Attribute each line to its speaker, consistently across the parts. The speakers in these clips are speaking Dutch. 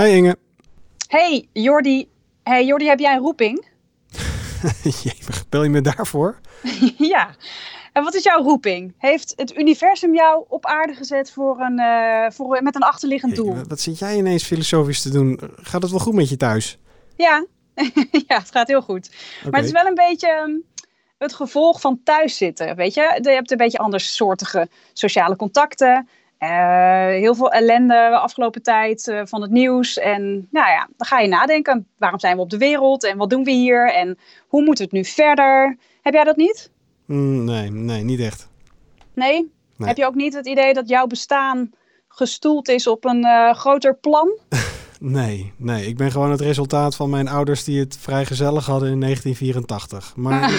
Speaker 1: Hey Inge.
Speaker 2: Hey Jordi. Hey Jordi, heb jij een roeping?
Speaker 1: Bel je me daarvoor?
Speaker 2: ja. En wat is jouw roeping? Heeft het universum jou op aarde gezet voor een, uh, voor, met een achterliggend doel?
Speaker 1: Hey, wat zit jij ineens filosofisch te doen? Gaat het wel goed met je thuis?
Speaker 2: Ja, ja het gaat heel goed. Okay. Maar het is wel een beetje ehm, het gevolg van thuis zitten. Weet je, je hebt een beetje andersoortige sociale contacten. Uh, heel veel ellende de afgelopen tijd uh, van het nieuws. En nou ja, dan ga je nadenken. Waarom zijn we op de wereld? En wat doen we hier? En hoe moet het nu verder? Heb jij dat niet?
Speaker 1: Mm, nee, nee, niet echt.
Speaker 2: Nee? nee? Heb je ook niet het idee dat jouw bestaan gestoeld is op een uh, groter plan?
Speaker 1: Nee, nee. Ik ben gewoon het resultaat van mijn ouders die het vrij gezellig hadden in 1984. Maar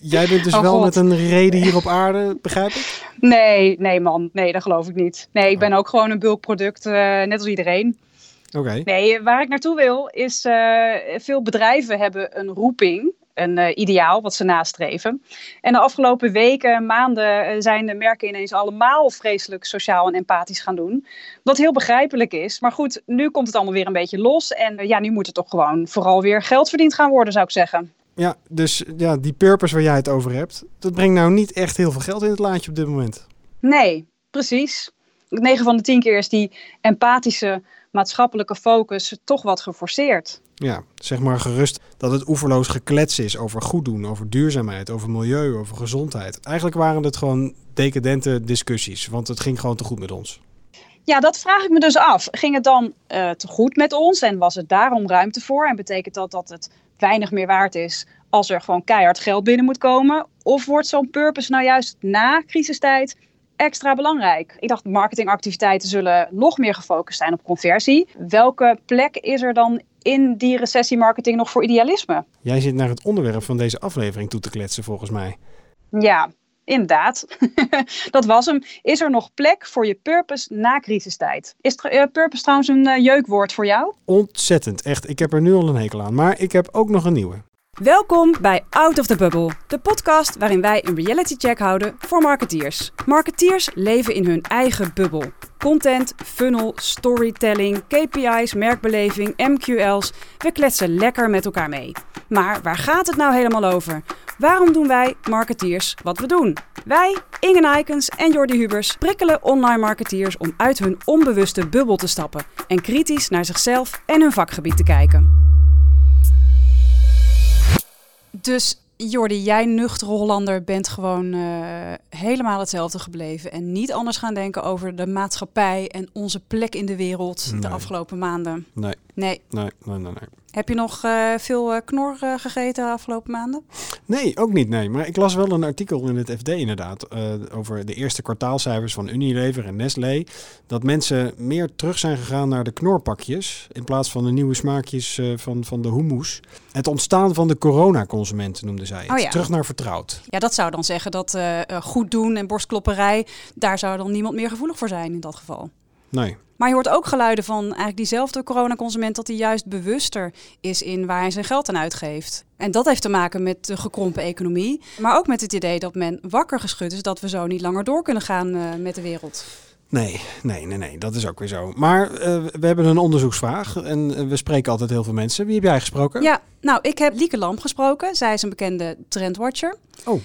Speaker 1: jij bent dus
Speaker 2: oh,
Speaker 1: wel met een reden hier op aarde, begrijp ik?
Speaker 2: Nee, nee man. Nee, dat geloof ik niet. Nee, ik ben ook gewoon een bulkproduct, uh, net als iedereen.
Speaker 1: Oké. Okay.
Speaker 2: Nee, waar ik naartoe wil is, uh, veel bedrijven hebben een roeping een uh, ideaal wat ze nastreven. En de afgelopen weken, maanden uh, zijn de merken ineens allemaal vreselijk sociaal en empathisch gaan doen. Wat heel begrijpelijk is. Maar goed, nu komt het allemaal weer een beetje los. En uh, ja, nu moet er toch gewoon vooral weer geld verdiend gaan worden, zou ik zeggen.
Speaker 1: Ja, dus ja, die purpose waar jij het over hebt, dat brengt nou niet echt heel veel geld in het laadje op dit moment.
Speaker 2: Nee, precies. 9 van de 10 keer is die empathische maatschappelijke focus toch wat geforceerd.
Speaker 1: Ja, zeg maar gerust dat het oeverloos geklets is over goed doen, over duurzaamheid, over milieu, over gezondheid. Eigenlijk waren het gewoon decadente discussies, want het ging gewoon te goed met ons.
Speaker 2: Ja, dat vraag ik me dus af. Ging het dan uh, te goed met ons en was het daarom ruimte voor? En betekent dat dat het weinig meer waard is als er gewoon keihard geld binnen moet komen? Of wordt zo'n purpose nou juist na crisistijd extra belangrijk. Ik dacht, marketingactiviteiten zullen nog meer gefocust zijn op conversie. Welke plek is er dan in die recessiemarketing nog voor idealisme?
Speaker 1: Jij zit naar het onderwerp van deze aflevering toe te kletsen, volgens mij.
Speaker 2: Ja, inderdaad. dat was hem. Is er nog plek voor je purpose na crisistijd? Is uh, purpose trouwens een uh, jeukwoord voor jou?
Speaker 1: Ontzettend, echt. Ik heb er nu al een hekel aan. Maar ik heb ook nog een nieuwe.
Speaker 3: Welkom bij Out of the Bubble, de podcast waarin wij een reality check houden voor marketeers. Marketeers leven in hun eigen bubbel. Content, funnel, storytelling, KPI's, merkbeleving, MQL's. We kletsen lekker met elkaar mee. Maar waar gaat het nou helemaal over? Waarom doen wij, marketeers, wat we doen? Wij, Inge Nijkens en Jordi Hubers, prikkelen online marketeers om uit hun onbewuste bubbel te stappen en kritisch naar zichzelf en hun vakgebied te kijken. Dus Jordi, jij nuchtere Hollander bent gewoon uh, helemaal hetzelfde gebleven. En niet anders gaan denken over de maatschappij en onze plek in de wereld
Speaker 1: Nee.
Speaker 3: de afgelopen maanden.
Speaker 1: Nee,
Speaker 3: Nee.
Speaker 1: nee, nee, nee. nee.
Speaker 3: Heb je nog eh, veel eh, knor eh, gegeten de afgelopen maanden?
Speaker 1: Nee, ook niet. Nee. Maar ik las wel een artikel in het FD inderdaad over de eerste kwartaalcijfers van Unilever en Nestlé. Dat mensen meer terug zijn gegaan naar de knorpakjes in plaats van de nieuwe smaakjes van, van de hummus. Het ontstaan van de coronaconsument noemde zij het.
Speaker 3: Oh ja.
Speaker 1: Terug naar vertrouwd.
Speaker 3: Ja, dat zou dan zeggen dat goed doen en borstklopperij, daar zou dan niemand meer gevoelig voor zijn in dat geval.
Speaker 1: Nee.
Speaker 3: Maar je hoort ook geluiden van eigenlijk diezelfde coronaconsument dat hij juist bewuster is in waar hij zijn geld aan uitgeeft. En dat heeft te maken met de gekrompen economie, maar ook met het idee dat men wakker geschud is dat we zo niet langer door kunnen gaan eh, met de wereld.
Speaker 1: Nee, nee, nee, nee, dat is ook weer zo. Maar eh, we hebben een onderzoeksvraag en eh, we spreken altijd heel veel mensen. Wie heb jij gesproken?
Speaker 3: Ja, nou, ik heb Lieke Lamp gesproken. Zij is een bekende trendwatcher.
Speaker 1: Oh.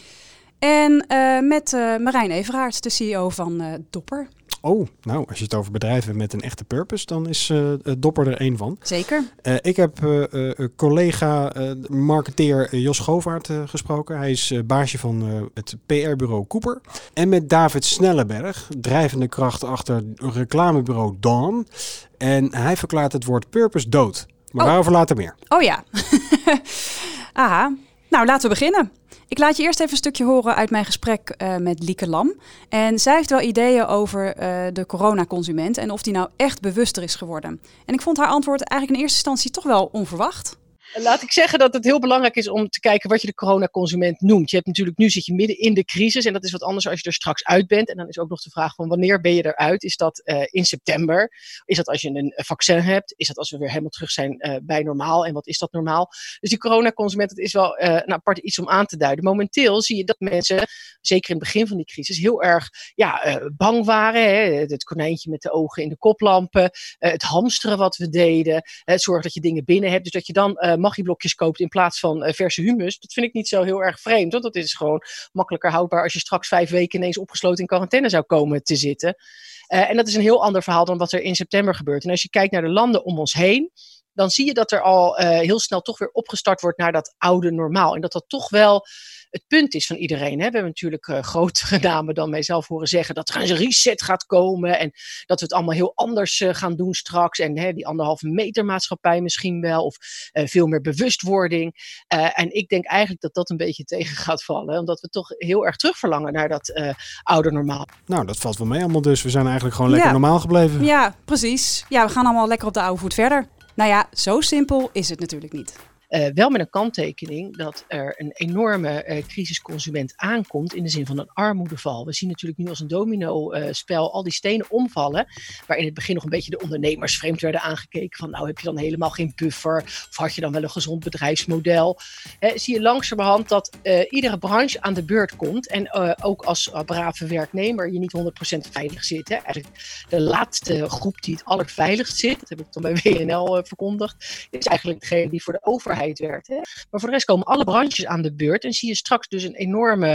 Speaker 3: En met Marijn Everaerts, de CEO van Dopper.
Speaker 1: Oh, nou, als je het over bedrijven met een echte purpose, dan is eh, Dopper er één van.
Speaker 3: Zeker.
Speaker 1: Eh, ik heb eh, collega marketeer Jos Govaert gesproken. Hij is baasje van het PR-bureau Cooper. En met David Snelleberg, drijvende kracht achter reclamebureau Dawn. En hij verklaart het woord purpose dood. Maar
Speaker 3: Oh.
Speaker 1: daarover later meer.
Speaker 3: Oh ja. Aha. Nou, laten we beginnen. Ik laat je eerst even een stukje horen uit mijn gesprek eh, met Lieke Lam. En zij heeft wel ideeën over eh, de coronaconsument en of die nou echt bewuster is geworden. En ik vond haar antwoord eigenlijk in eerste instantie toch wel onverwacht.
Speaker 4: Laat ik zeggen dat het heel belangrijk is om te kijken wat je de coronaconsument noemt. Je hebt natuurlijk, nu zit je midden in de crisis en dat is wat anders als je er straks uit bent. En dan is ook nog de vraag van wanneer ben je eruit? Is dat uh, in september? Is dat als je een vaccin hebt? Is dat als we weer helemaal terug zijn uh, bij normaal? En wat is dat normaal? Dus die coronaconsument, dat is wel uh, nou, apart iets om aan te duiden. Momenteel zie je dat mensen, zeker in het begin van die crisis, heel erg ja, bang waren. Hè? Het konijntje met de ogen in de koplampen, het hamsteren wat we deden, het zorgen dat je dingen binnen hebt. Dus dat je dan magieblokjes koopt in plaats van uh, verse humus. Dat vind ik niet zo heel erg vreemd. Want dat is gewoon makkelijker houdbaar als je straks vijf weken ineens opgesloten in quarantaine zou komen te zitten. Uh, en dat is een heel ander verhaal dan wat er in september gebeurt. En als je kijkt naar de landen om ons heen, dan zie je dat er al heel snel toch weer opgestart wordt naar dat oude normaal. En dat dat toch wel het punt is van iedereen. Hè. We hebben natuurlijk uh, grotere namen dan mijzelf horen zeggen dat er een reset gaat komen. En dat we het allemaal heel anders uh, gaan doen straks. En hè, die anderhalve meter maatschappij misschien wel. Of veel meer bewustwording. en ik denk eigenlijk dat dat een beetje tegen gaat vallen. Omdat we toch heel erg terugverlangen naar dat oude normaal.
Speaker 1: Nou, dat valt wel mee allemaal dus. We zijn eigenlijk gewoon lekker
Speaker 3: ja.
Speaker 1: normaal gebleven.
Speaker 3: Ja, precies. Ja, we gaan allemaal lekker op de oude voet verder. Nou ja, zo simpel is het natuurlijk niet.
Speaker 4: Uh, wel met een kanttekening dat er een enorme uh, crisisconsument aankomt in de zin van een armoedeval. We zien natuurlijk nu als een domino-spel al die stenen omvallen, waar in het begin nog een beetje de ondernemers vreemd werden aangekeken van nou heb je dan helemaal geen buffer of had je dan wel een gezond bedrijfsmodel. zie je langzamerhand dat iedere branche aan de beurt komt en ook als brave werknemer je niet 100% veilig zit. Hè. Eigenlijk de laatste groep die het allerveiligst zit, dat heb ik dan bij WNL verkondigd, is eigenlijk degene die voor de overheid werd. Hè? Maar voor de rest komen alle branches aan de beurt en zie je straks dus een enorme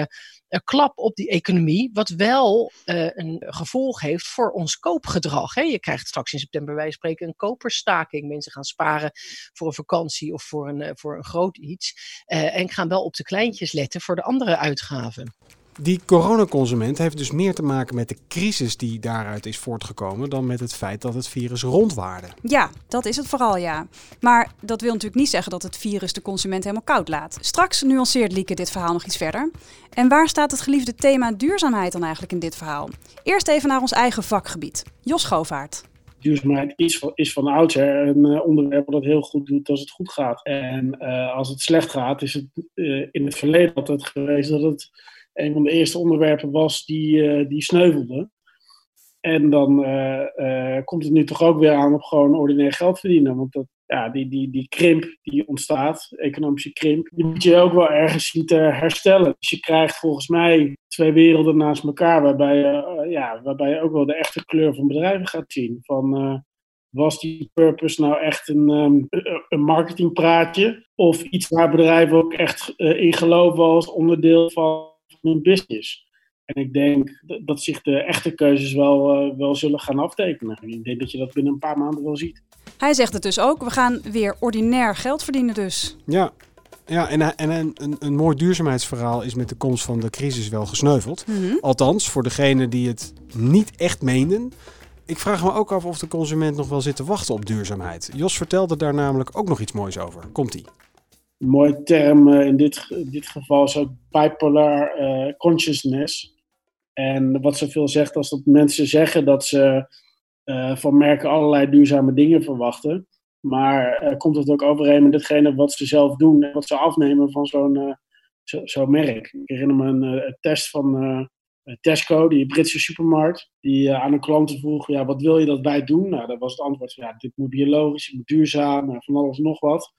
Speaker 4: uh, klap op die economie, wat wel uh, een gevolg heeft voor ons koopgedrag. Hè? Je krijgt straks in september wij spreken een koperstaking. Mensen gaan sparen voor een vakantie of voor een, uh, voor een groot iets en gaan wel op de kleintjes letten voor de andere uitgaven.
Speaker 1: Die coronaconsument heeft dus meer te maken met de crisis die daaruit is voortgekomen dan met het feit dat het virus rondwaarde.
Speaker 3: Ja, dat is het vooral ja. Maar dat wil natuurlijk niet zeggen dat het virus de consument helemaal koud laat. Straks nuanceert Lieke dit verhaal nog iets verder. En waar staat het geliefde thema duurzaamheid dan eigenlijk in dit verhaal? Eerst even naar ons eigen vakgebied. Jos Govaert
Speaker 5: duurzaamheid is van, is van oudsher een uh, onderwerp dat heel goed doet als het goed gaat. En uh, als het slecht gaat, is het uh, in het verleden altijd geweest dat het een van de eerste onderwerpen was die, uh, die sneuvelde. En dan uh, uh, komt het nu toch ook weer aan op gewoon ordinair geld verdienen. Want dat, ja, die, die, die krimp die ontstaat, economische krimp, die moet je ook wel ergens zien te herstellen. Dus je krijgt volgens mij twee werelden naast elkaar, waarbij, ja, waarbij je ook wel de echte kleur van bedrijven gaat zien. Van, was die purpose nou echt een, um, een marketingpraatje? Of iets waar bedrijven ook echt in geloven als onderdeel van hun business. En ik denk dat zich de echte keuzes wel, uh, wel zullen gaan aftekenen. Ik denk dat je dat binnen een paar maanden wel ziet.
Speaker 3: Hij zegt het dus ook. We gaan weer ordinair geld verdienen dus.
Speaker 1: Ja, ja en, en een, een, een mooi duurzaamheidsverhaal is met de komst van de crisis wel gesneuveld.
Speaker 3: Mm-hmm.
Speaker 1: Althans, voor degenen die het niet echt meenden. Ik vraag me ook af of de consument nog wel zit te wachten op duurzaamheid. Jos vertelde daar namelijk ook nog iets moois over. Komt-ie
Speaker 5: een mooie term uh, in dit, dit geval is bipolar uh, consciousness. En wat zoveel zegt als dat mensen zeggen dat ze uh, van merken allerlei duurzame dingen verwachten. Maar komt het ook overeen met datgene wat ze zelf doen en wat ze afnemen van zo'n zo merk. Ik herinner me een, test van Tesco, die Britse supermarkt, die aan een klant vroeg, ja, wat wil je dat wij doen? Nou, dat was het antwoord, ja, dit moet biologisch, het moet duurzaam, van alles nog wat.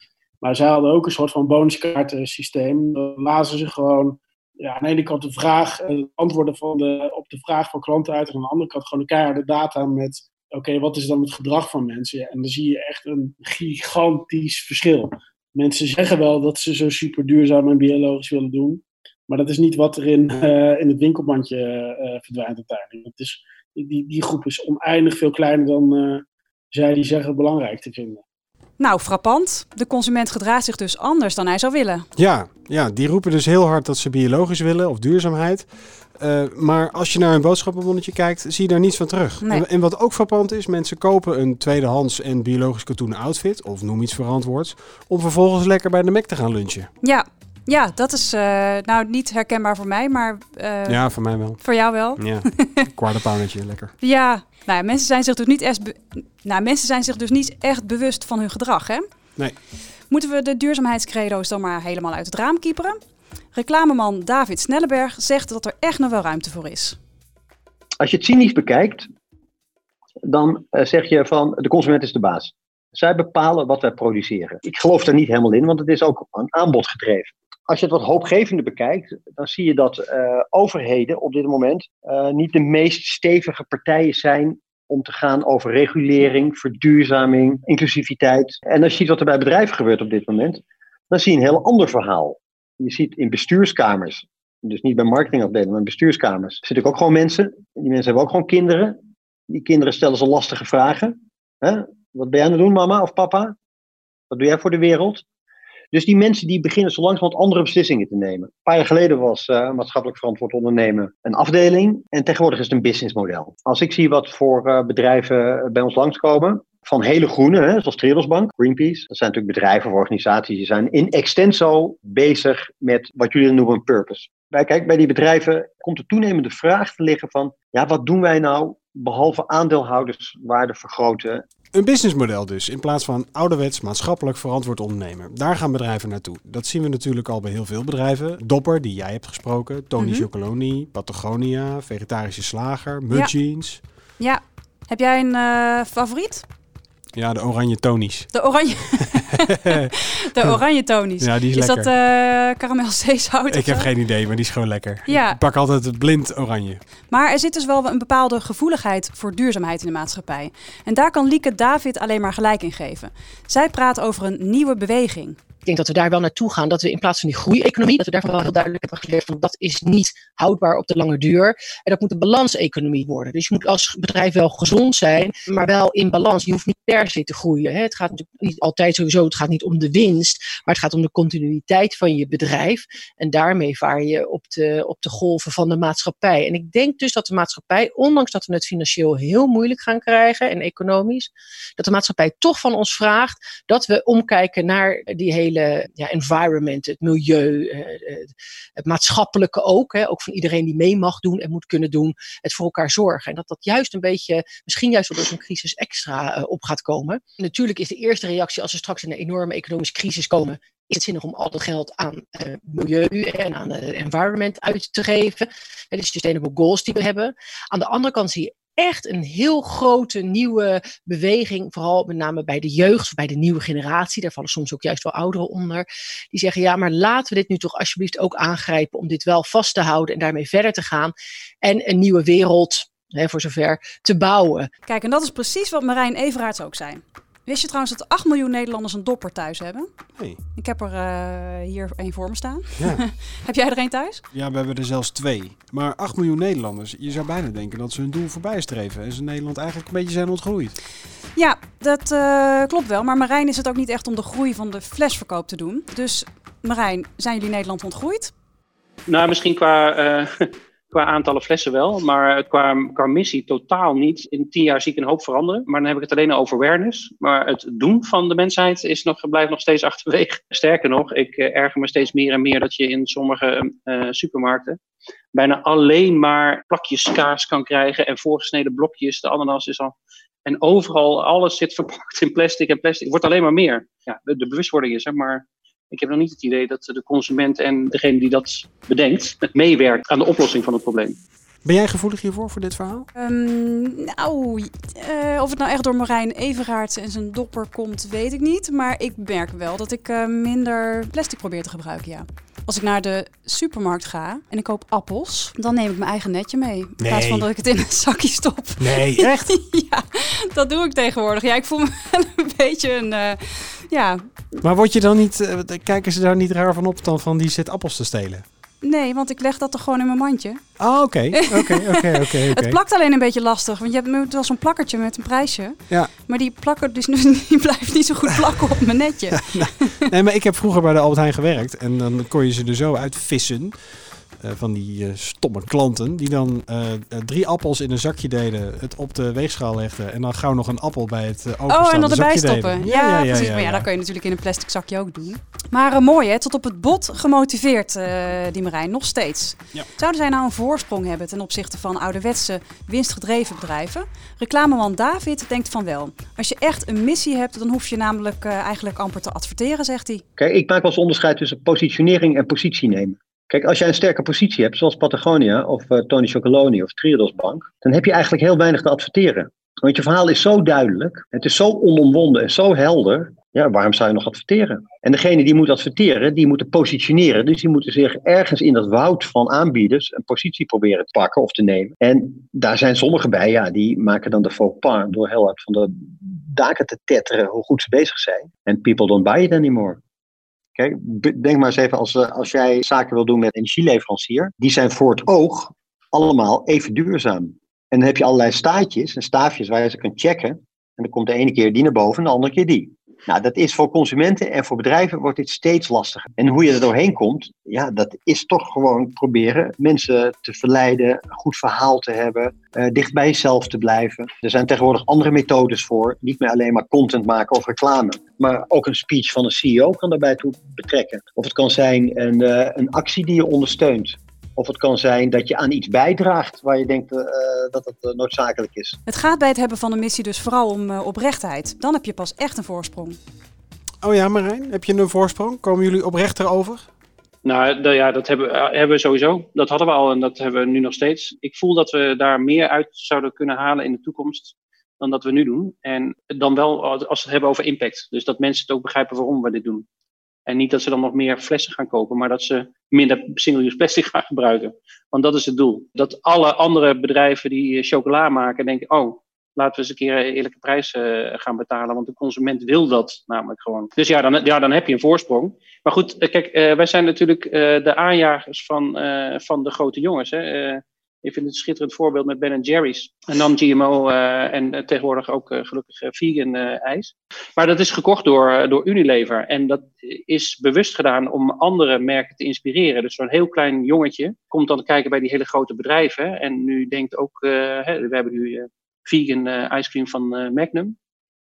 Speaker 5: Maar zij hadden ook een soort van bonuskaartensysteem. Dan lazen ze gewoon ja, aan de ene kant de vraag, uh, antwoorden van de, op de vraag van klanten uit. En aan de andere kant gewoon keiharde data met, oké, wat is dan het gedrag van mensen? En dan zie je echt een gigantisch verschil. Mensen zeggen wel dat ze zo super duurzaam en biologisch willen doen. Maar dat is niet wat er in, uh, in het winkelbandje uh, verdwijnt uiteindelijk. Die, die groep is oneindig veel kleiner dan zij die zeggen belangrijk te vinden.
Speaker 3: Nou, frappant. De consument gedraagt zich dus anders dan hij zou willen.
Speaker 1: Ja, ja die roepen dus heel hard dat ze biologisch willen of duurzaamheid. Uh, maar als je naar een boodschappenbonnetje kijkt, zie je daar niets van terug.
Speaker 3: Nee.
Speaker 1: En, en, wat ook frappant is, mensen kopen een tweedehands en biologisch katoenen outfit, of noem iets verantwoords, om vervolgens lekker bij de Mac te gaan lunchen.
Speaker 3: Ja, ja, dat is uh, nou niet herkenbaar voor mij, maar... Uh,
Speaker 1: ja, voor mij wel.
Speaker 3: Voor jou wel?
Speaker 1: Ja, kwartepannetje, lekker.
Speaker 3: Ja, nou, ja, mensen zijn zich dus niet echt, nou, mensen zijn zich dus niet echt bewust van hun gedrag, hè?
Speaker 1: Nee.
Speaker 3: Moeten we de duurzaamheidscredo's dan maar helemaal uit het raam kieperen? Reclameman David Snelleberg zegt dat er echt nog wel ruimte voor is.
Speaker 6: Als je het cynisch bekijkt, dan uh, zeg je van de consument is de baas. Zij bepalen wat wij produceren. Ik geloof daar niet helemaal in, want het is ook een aanbod gedreven. Als je het wat hoopgevender bekijkt, dan zie je dat uh, overheden op dit moment uh, niet de meest stevige partijen zijn om te gaan over regulering, verduurzaming, inclusiviteit. En als je ziet wat er bij bedrijven gebeurt op dit moment, dan zie je een heel ander verhaal. Je ziet in bestuurskamers, dus niet bij marketingafdelingen, maar in bestuurskamers, zitten ook gewoon mensen. Die mensen hebben ook gewoon kinderen. Die kinderen stellen ze lastige vragen. Wat ben jij aan het doen, mama of papa? Wat doe jij voor de wereld? Dus die mensen die beginnen zo langzamerhand andere beslissingen te nemen. Een paar jaar geleden was uh, maatschappelijk verantwoord ondernemen een afdeling. En tegenwoordig is het een businessmodel. Als ik zie wat voor uh, bedrijven bij ons langskomen. Van hele groene, hè, zoals Triodos Greenpeace. Dat zijn natuurlijk bedrijven of organisaties die zijn in extenso bezig met wat jullie noemen een purpose. Bij, kijk, bij die bedrijven komt de toenemende vraag te liggen van, ja, wat doen wij nou behalve aandeelhouderswaarde vergroten
Speaker 1: een businessmodel dus, in plaats van ouderwets maatschappelijk verantwoord ondernemen. Daar gaan bedrijven naartoe. Dat zien we natuurlijk al bij heel veel bedrijven. Dopper, die jij hebt gesproken, Tony mm Chocoloni, Patagonia, Vegetarische Slager, Mud Jeans.
Speaker 3: Ja. Heb jij een uh, favoriet?
Speaker 1: Ja, de oranje tonies.
Speaker 3: De oranje, de oranje tonies.
Speaker 1: Ja, die is,
Speaker 3: is
Speaker 1: lekker.
Speaker 3: dat uh, karamel zeezout?
Speaker 1: Ik heb geen idee, maar die is gewoon lekker.
Speaker 3: Ja.
Speaker 1: Ik pak altijd het blind oranje.
Speaker 3: Maar er zit dus wel een bepaalde gevoeligheid voor duurzaamheid in de maatschappij. En daar kan Lieke David alleen maar gelijk in geven. Zij praat over een nieuwe beweging.
Speaker 4: Ik denk dat we daar wel naartoe gaan. Dat we in plaats van die groeieconomie, dat we daarvan wel heel duidelijk hebben geleerd van dat is niet houdbaar op de lange duur. En dat moet een balanseconomie worden. Dus je moet als bedrijf wel gezond zijn, maar wel in balans. Je hoeft niet per se te groeien. Hè. Het gaat natuurlijk niet altijd sowieso, het gaat niet om de winst, maar het gaat om de continuïteit van je bedrijf. En daarmee vaar je op de, op de golven van de maatschappij. En ik denk dus dat de maatschappij, ondanks dat we het financieel heel moeilijk gaan krijgen en economisch, dat de maatschappij toch van ons vraagt dat we omkijken naar die hele ja, environment, het milieu, uh, het maatschappelijke ook. Hè, ook van iedereen die mee mag doen en moet kunnen doen, het voor elkaar zorgen. En dat dat juist een beetje, misschien juist door zo'n crisis extra uh, op gaat komen. Natuurlijk is de eerste reactie als we straks een enorme economische crisis komen, is het zinnig om al dat geld aan milieu en aan het environment uit te geven. En de sustainable goals die we hebben. Aan de andere kant zie je echt een heel grote nieuwe beweging, vooral met name bij de jeugd, bij de nieuwe generatie, daar vallen soms ook juist wel ouderen onder, die zeggen ja, maar laten we dit nu toch alsjeblieft ook aangrijpen om dit wel vast te houden en daarmee verder te gaan en een nieuwe wereld, hè, voor zover, te bouwen.
Speaker 3: Kijk, en dat is precies wat Marijn Everaerts ook zei. Wist je trouwens dat 8 miljoen Nederlanders een dopper thuis hebben?
Speaker 1: Nee.
Speaker 3: Ik heb er uh, hier één voor me staan.
Speaker 1: Ja.
Speaker 3: heb jij er één thuis?
Speaker 1: Ja, we hebben er zelfs twee. Maar 8 miljoen Nederlanders, je zou bijna denken dat ze hun doel voorbij streven. En ze Nederland eigenlijk een beetje zijn ontgroeid.
Speaker 3: Ja, dat uh, klopt wel. Maar Marijn is het ook niet echt om de groei van de flesverkoop te doen. Dus Marijn, zijn jullie Nederland ontgroeid?
Speaker 7: Nou, misschien qua... Uh qua aantallen flessen wel, maar qua, missie totaal niet. In tien jaar zie ik een hoop veranderen, maar dan heb ik het alleen over awareness. Maar het doen van de mensheid is nog, blijft nog steeds achterwege. Sterker nog, ik uh, erger me steeds meer en meer dat je in sommige uh, supermarkten bijna alleen maar plakjes kaas kan krijgen en voorgesneden blokjes. De ananas is al. En overal, alles zit verpakt in plastic en plastic. Wordt alleen maar meer. Ja, de, de bewustwording is er, maar ik heb nog niet het idee dat de consument en degene die dat bedenkt, meewerkt aan de oplossing van het probleem.
Speaker 1: Ben jij gevoelig hiervoor, voor dit verhaal?
Speaker 3: Um, nou, uh, of het nou echt door Marijn Everaerts en zijn dopper komt, weet ik niet. Maar ik merk wel dat ik uh, minder plastic probeer te gebruiken, ja. Als ik naar de supermarkt ga en ik koop appels, dan neem ik mijn eigen netje mee. In
Speaker 1: nee.
Speaker 3: plaats van dat ik het in een zakje stop.
Speaker 1: Nee, echt?
Speaker 3: ja, dat doe ik tegenwoordig. Ja, ik voel me wel een beetje een... Uh, ja.
Speaker 1: Maar word je dan niet... Uh, kijken ze daar niet raar van op dan van die zit appels te stelen?
Speaker 3: Nee, want ik leg dat er gewoon in mijn mandje.
Speaker 1: Oh, oké. Oké, oké, oké.
Speaker 3: Het plakt alleen een beetje lastig, want je hebt wel zo'n plakkertje met een prijsje.
Speaker 1: Ja.
Speaker 3: Maar die plakker dus die blijft niet zo goed plakken op mijn netje.
Speaker 1: Ja, nou, nee, maar ik heb vroeger bij de Albert Heijn gewerkt en dan kon je ze er zo uitvissen. Eh, van die eh, stomme klanten die dan eh, drie appels in een zakje deden, het op de weegschaal legden en dan gauw nog een appel bij het uh,
Speaker 3: Oh, en dat erbij stoppen. Ja, precies. maar ja, dat kan je natuurlijk in een plastic zakje ook doen. Maar uh, mooi hè, tot op het bot gemotiveerd, uh, die Marijn, nog steeds.
Speaker 1: Ja.
Speaker 3: Zouden zij nou een voorsprong hebben ten opzichte van ouderwetse winstgedreven bedrijven? Reclameman David denkt van wel. Als je echt een missie hebt, dan hoef je namelijk uh, eigenlijk amper te adverteren, zegt hij.
Speaker 6: Kijk, ik maak wel eens onderscheid tussen positionering en positie nemen. Kijk, als jij een sterke positie hebt, zoals Patagonia of uh, Tony Chocoloni of Triodos Bank, dan heb je eigenlijk heel weinig te adverteren. Want je verhaal is zo duidelijk, het is zo onomwonden en zo helder. Ja, waarom zou je nog adverteren? En degene die moet adverteren, die moeten positioneren. Dus die moeten zich ergens in dat woud van aanbieders een positie proberen te pakken of te nemen. En daar zijn sommigen bij, ja, die maken dan de faux pas door heel hard van de daken te tetteren hoe goed ze bezig zijn. En people don't buy it anymore. Kijk, denk maar eens even als, als jij zaken wil doen met energieleverancier. Die zijn voor het oog allemaal even duurzaam. En dan heb je allerlei staatjes en staafjes waar je ze kan checken. En dan komt de ene keer die naar boven en de andere keer die. Nou, dat is voor consumenten en voor bedrijven wordt dit steeds lastiger. En hoe je er doorheen komt, ja, dat is toch gewoon proberen mensen te verleiden, een goed verhaal te hebben, uh, dicht bij jezelf te blijven. Er zijn tegenwoordig andere methodes voor, niet meer alleen maar content maken of reclame, maar ook een speech van een CEO kan daarbij toe betrekken. Of het kan zijn een, uh, een actie die je ondersteunt. Of het kan zijn dat je aan iets bijdraagt waar je denkt uh, dat het uh, noodzakelijk is.
Speaker 3: Het gaat bij het hebben van een missie dus vooral om uh, oprechtheid. Dan heb je pas echt een voorsprong.
Speaker 1: Oh ja, Marijn, heb je een voorsprong? Komen jullie oprechter over?
Speaker 7: Nou de, ja, dat hebben, hebben we sowieso. Dat hadden we al en dat hebben we nu nog steeds. Ik voel dat we daar meer uit zouden kunnen halen in de toekomst dan dat we nu doen. En dan wel als we het hebben over impact. Dus dat mensen het ook begrijpen waarom we dit doen. En niet dat ze dan nog meer flessen gaan kopen, maar dat ze minder single-use plastic gaan gebruiken. Want dat is het doel. Dat alle andere bedrijven die chocola maken denken, oh, laten we eens een keer eerlijke prijs uh, gaan betalen. Want de consument wil dat namelijk gewoon. Dus ja, dan, ja, dan heb je een voorsprong. Maar goed, kijk, uh, wij zijn natuurlijk de aanjagers van, van de grote jongens. Hè? Ik vind het een schitterend voorbeeld met Ben Jerry's. En dan GMO uh, en uh, tegenwoordig ook uh, gelukkig vegan ijs. Maar dat is gekocht door, door Unilever. En dat is bewust gedaan om andere merken te inspireren. Dus zo'n heel klein jongetje komt dan kijken bij die hele grote bedrijven. En nu denkt ook, hè, we hebben nu vegan ice cream van Magnum.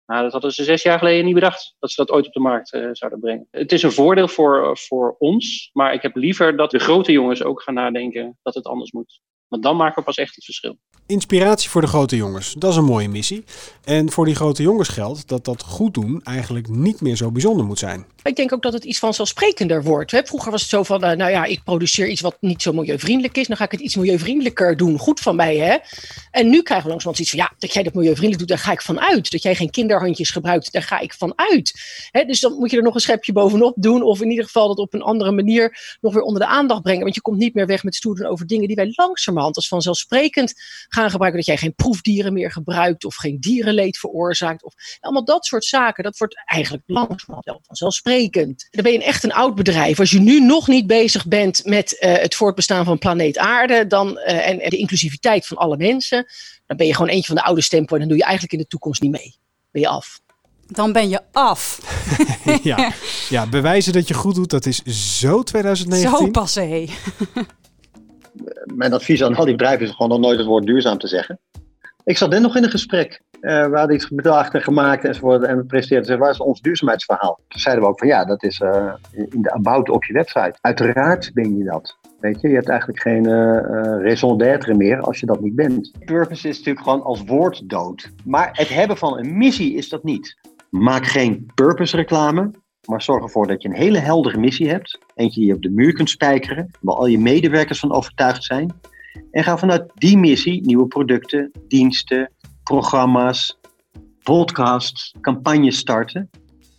Speaker 7: Nou, dat hadden ze zes jaar geleden niet bedacht, dat ze dat ooit op de markt zouden brengen. Het is een voordeel voor, voor ons, maar ik heb liever dat de grote jongens ook gaan nadenken dat het anders moet. Want dan maken we pas echt het verschil.
Speaker 1: Inspiratie voor de grote jongens, dat is een mooie missie. En voor die grote jongens geldt dat dat goed doen eigenlijk niet meer zo bijzonder moet zijn.
Speaker 4: Ik denk ook dat het iets vanzelfsprekender wordt. Hè? Vroeger was het zo van, uh, nou ja, ik produceer iets wat niet zo milieuvriendelijk is. Dan ga ik het iets milieuvriendelijker doen. Goed van mij, hè? En nu krijgen we langzamerhand iets van, ja, dat jij dat milieuvriendelijk doet, daar ga ik van uit. Dat jij geen kinderhandjes gebruikt, daar ga ik van uit. Hè? Dus dan moet je er nog een schepje bovenop doen. Of in ieder geval dat op een andere manier nog weer onder de aandacht brengen. Want je komt niet meer weg met stoer doen over dingen die wij langzamerhand als vanzelfsprekend gaan gebruiken. Dat jij geen proefdieren meer gebruikt of geen dierenleed veroorzaakt. Of allemaal dat soort zaken. Dat wordt eigenlijk langzamerhand wel vanzelfsprekend. Dan ben je echt een oud bedrijf. Als je nu nog niet bezig bent met uh, het voortbestaan van planeet Aarde dan, uh, en, en, de inclusiviteit van alle mensen, dan ben je gewoon eentje van de oude stempel en dan doe je eigenlijk in de toekomst niet mee. Ben je af.
Speaker 3: Dan ben je af.
Speaker 1: ja. ja, bewijzen dat je goed doet, dat is zo 2019.
Speaker 3: Zo passé.
Speaker 6: Mijn advies aan al die bedrijven is gewoon nog nooit het woord duurzaam te zeggen. Ik zat net nog in een gesprek. Uh, we hadden iets bedacht en gemaakt enzovoort. En we presenteerden, zei, waar is ons duurzaamheidsverhaal? Toen zeiden we ook van ja, dat is uh, in de about op je website. Uiteraard ben je dat. Weet je, je hebt eigenlijk geen uh, raison d'être meer als je dat niet bent. Purpose is natuurlijk gewoon als woord dood. Maar het hebben van een missie is dat niet. Maak geen purpose reclame, maar zorg ervoor dat je een hele heldere missie hebt. Eentje die je op de muur kunt spijkeren, waar al je medewerkers van overtuigd zijn. En ga vanuit die missie nieuwe producten, diensten, programma's, podcasts, campagnes starten.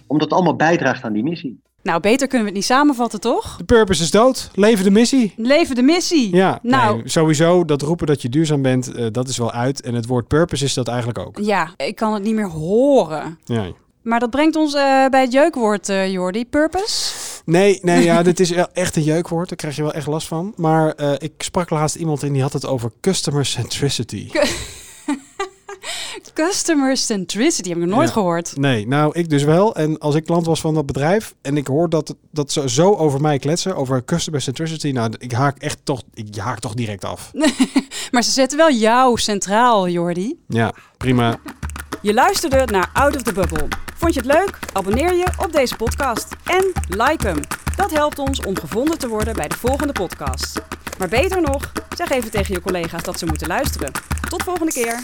Speaker 6: Omdat het allemaal bijdraagt aan die missie.
Speaker 3: Nou, beter kunnen we het niet samenvatten, toch?
Speaker 1: De purpose is dood. Leven de missie.
Speaker 3: Leven de missie.
Speaker 1: Ja,
Speaker 3: nou,
Speaker 1: nee, sowieso dat roepen dat je duurzaam bent, uh, dat is wel uit. En het woord purpose is dat eigenlijk ook.
Speaker 3: Ja, ik kan het niet meer horen.
Speaker 1: Ja.
Speaker 3: Maar dat brengt ons uh, bij het jeukwoord, uh, Jordi. Purpose?
Speaker 1: Nee, nee, ja, dit is echt een jeukwoord. Daar krijg je wel echt last van. Maar uh, ik sprak laatst iemand en die had het over customer centricity.
Speaker 3: Customer centricity heb ik nog nooit
Speaker 1: Ja.
Speaker 3: gehoord.
Speaker 1: Nee, nou, ik dus wel. En als ik klant was van dat bedrijf en ik hoor dat, dat ze zo over mij kletsen, over customer centricity, nou, ik haak echt toch, ik haak toch direct af.
Speaker 3: Maar ze zetten wel jou centraal, Jordi.
Speaker 1: Ja, prima.
Speaker 3: Je luisterde naar Out of the Bubble. Vond je het leuk? Abonneer je op deze podcast. En like hem. Dat helpt ons om gevonden te worden bij de volgende podcast. Maar beter nog, zeg even tegen je collega's dat ze moeten luisteren. Tot volgende keer.